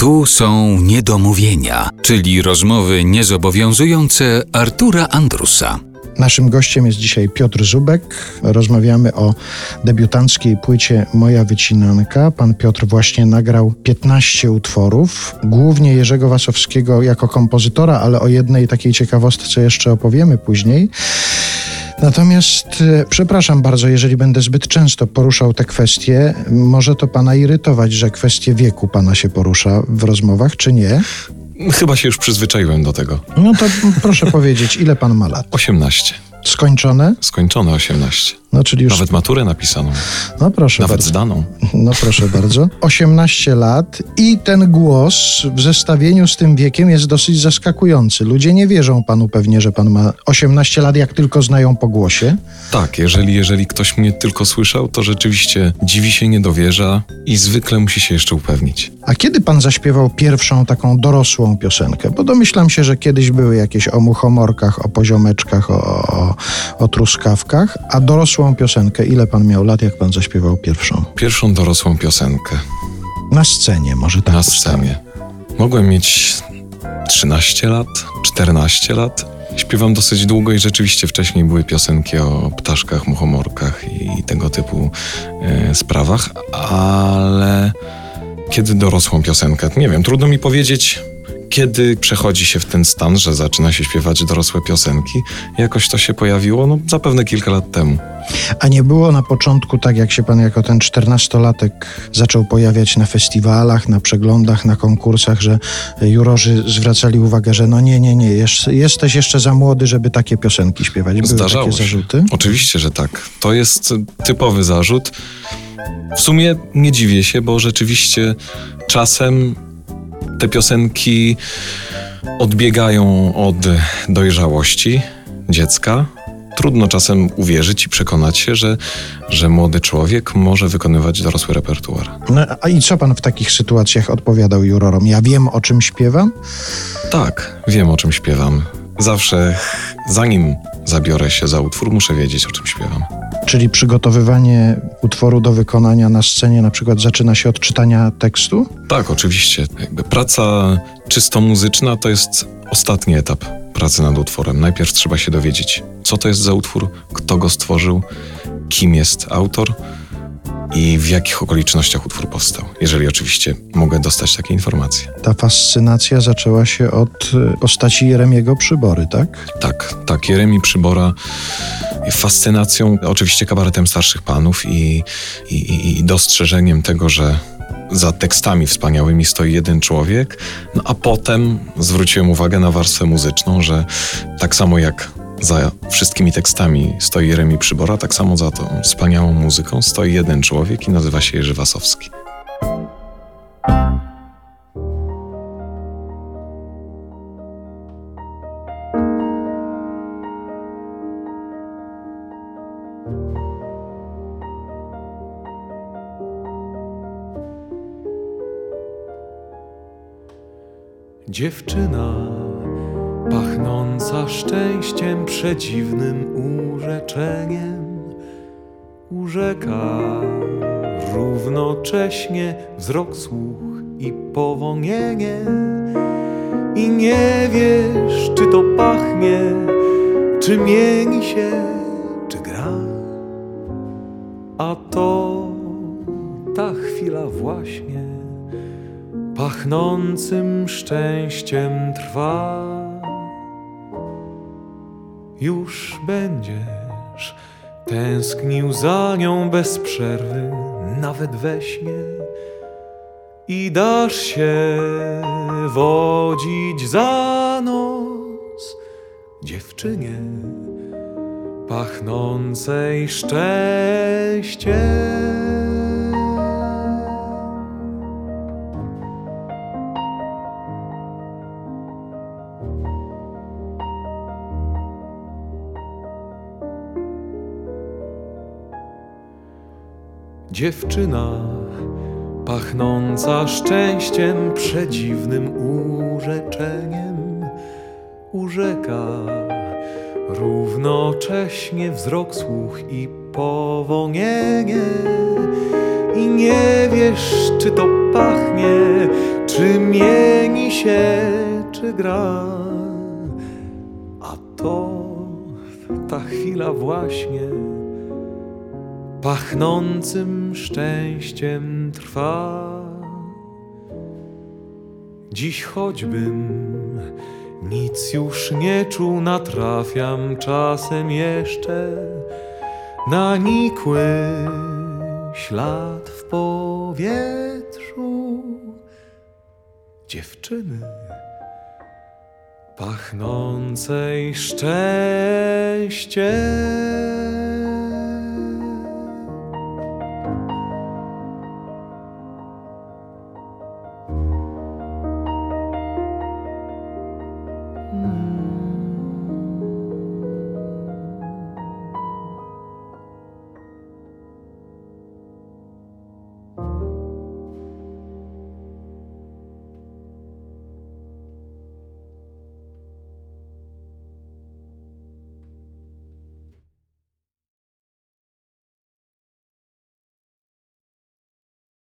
Tu są niedomówienia, czyli rozmowy niezobowiązujące Artura Andrusa. Naszym gościem jest dzisiaj Piotr Zubek. Rozmawiamy o debiutanckiej płycie Moja Wycinanka. Pan Piotr właśnie nagrał 15 utworów, głównie Jerzego Wasowskiego jako kompozytora, ale o jednej takiej ciekawostce jeszcze opowiemy później. Natomiast e, przepraszam bardzo, jeżeli będę zbyt często poruszał te kwestie, może to pana irytować, że kwestie wieku pana się porusza w rozmowach, czy nie? Chyba się już przyzwyczaiłem do tego. No to proszę powiedzieć, ile pan ma lat? 18. Skończone? Skończone 18. No, czyli już... Nawet maturę napisaną. No proszę Nawet bardzo. zdaną. No proszę bardzo. 18 lat i ten głos w zestawieniu z tym wiekiem jest dosyć zaskakujący. Ludzie nie wierzą panu pewnie, że pan ma 18 lat, jak tylko znają po głosie. Tak, jeżeli, jeżeli ktoś mnie tylko słyszał, to rzeczywiście dziwi się, nie dowierza i zwykle musi się jeszcze upewnić. A kiedy pan zaśpiewał pierwszą taką dorosłą piosenkę? Bo domyślam się, że kiedyś były jakieś o muchomorkach, o poziomeczkach, o, o, o truskawkach, a dorosłą piosenkę, ile pan miał lat, jak pan zaśpiewał pierwszą? Pierwszą dorosłą piosenkę Na scenie, może tak na scenie. Mogłem mieć 13 lat, 14 lat. Śpiewam dosyć długo i rzeczywiście wcześniej były piosenki o ptaszkach, muchomorkach i tego typu e, sprawach, ale kiedy dorosłą piosenkę? Nie wiem, trudno mi powiedzieć, kiedy przechodzi się w ten stan, że zaczyna się śpiewać dorosłe piosenki. Jakoś to się pojawiło, no zapewne kilka lat temu. A nie było na początku tak, jak się pan jako ten czternastolatek zaczął pojawiać na festiwalach, na przeglądach, na konkursach, że jurorzy zwracali uwagę, że no nie, nie, nie, jesteś jeszcze za młody, żeby takie piosenki śpiewać. Były Zdarzało takie się. zarzuty? Oczywiście, że tak. To jest typowy zarzut. W sumie nie dziwię się, bo rzeczywiście czasem te piosenki odbiegają od dojrzałości dziecka. Trudno czasem uwierzyć i przekonać się, że, że młody człowiek może wykonywać dorosły repertuar. No, a i co pan w takich sytuacjach odpowiadał jurorom? Ja wiem, o czym śpiewam? Tak, wiem o czym śpiewam. Zawsze, zanim zabiorę się za utwór, muszę wiedzieć o czym śpiewam. Czyli przygotowywanie utworu do wykonania na scenie na przykład zaczyna się od czytania tekstu? Tak, oczywiście. Jakby praca czysto muzyczna to jest ostatni etap pracy nad utworem. Najpierw trzeba się dowiedzieć, co to jest za utwór, kto go stworzył, kim jest autor i w jakich okolicznościach utwór powstał. Jeżeli oczywiście mogę dostać takie informacje. Ta fascynacja zaczęła się od y, postaci Jeremiego Przybory, tak? Tak, tak, Jeremi Przybora fascynacją, oczywiście kabaretem starszych panów i, i, i, dostrzeżeniem tego, że za tekstami wspaniałymi stoi jeden człowiek, no a potem zwróciłem uwagę na warstwę muzyczną, że tak samo jak za wszystkimi tekstami stoi Jeremi Przybora, tak samo za tą wspaniałą muzyką stoi jeden człowiek i nazywa się Jerzy Wasowski. Dziewczyna pachnąca szczęściem przedziwnym urzeczeniem urzeka równocześnie wzrok, słuch i powonienie i nie wiesz, czy to pachnie, czy mieni się, czy gra. A to ta chwila właśnie pachnącym szczęściem trwa. Już będziesz tęsknił za nią bez przerwy, nawet we śnie, i dasz się wodzić za nos dziewczynie pachnącej szczęściem. Dziewczyna pachnąca szczęściem przedziwnym urzeczeniem urzeka równocześnie wzrok, słuch i powonienie i nie wiesz, czy to pachnie, czy mieni się, czy gra. A to ta chwila właśnie pachnącym szczęściem trwa. Dziś choćbym nic już nie czuł, natrafiam czasem jeszcze na nikły ślad w powietrzu dziewczyny pachnącej szczęściem.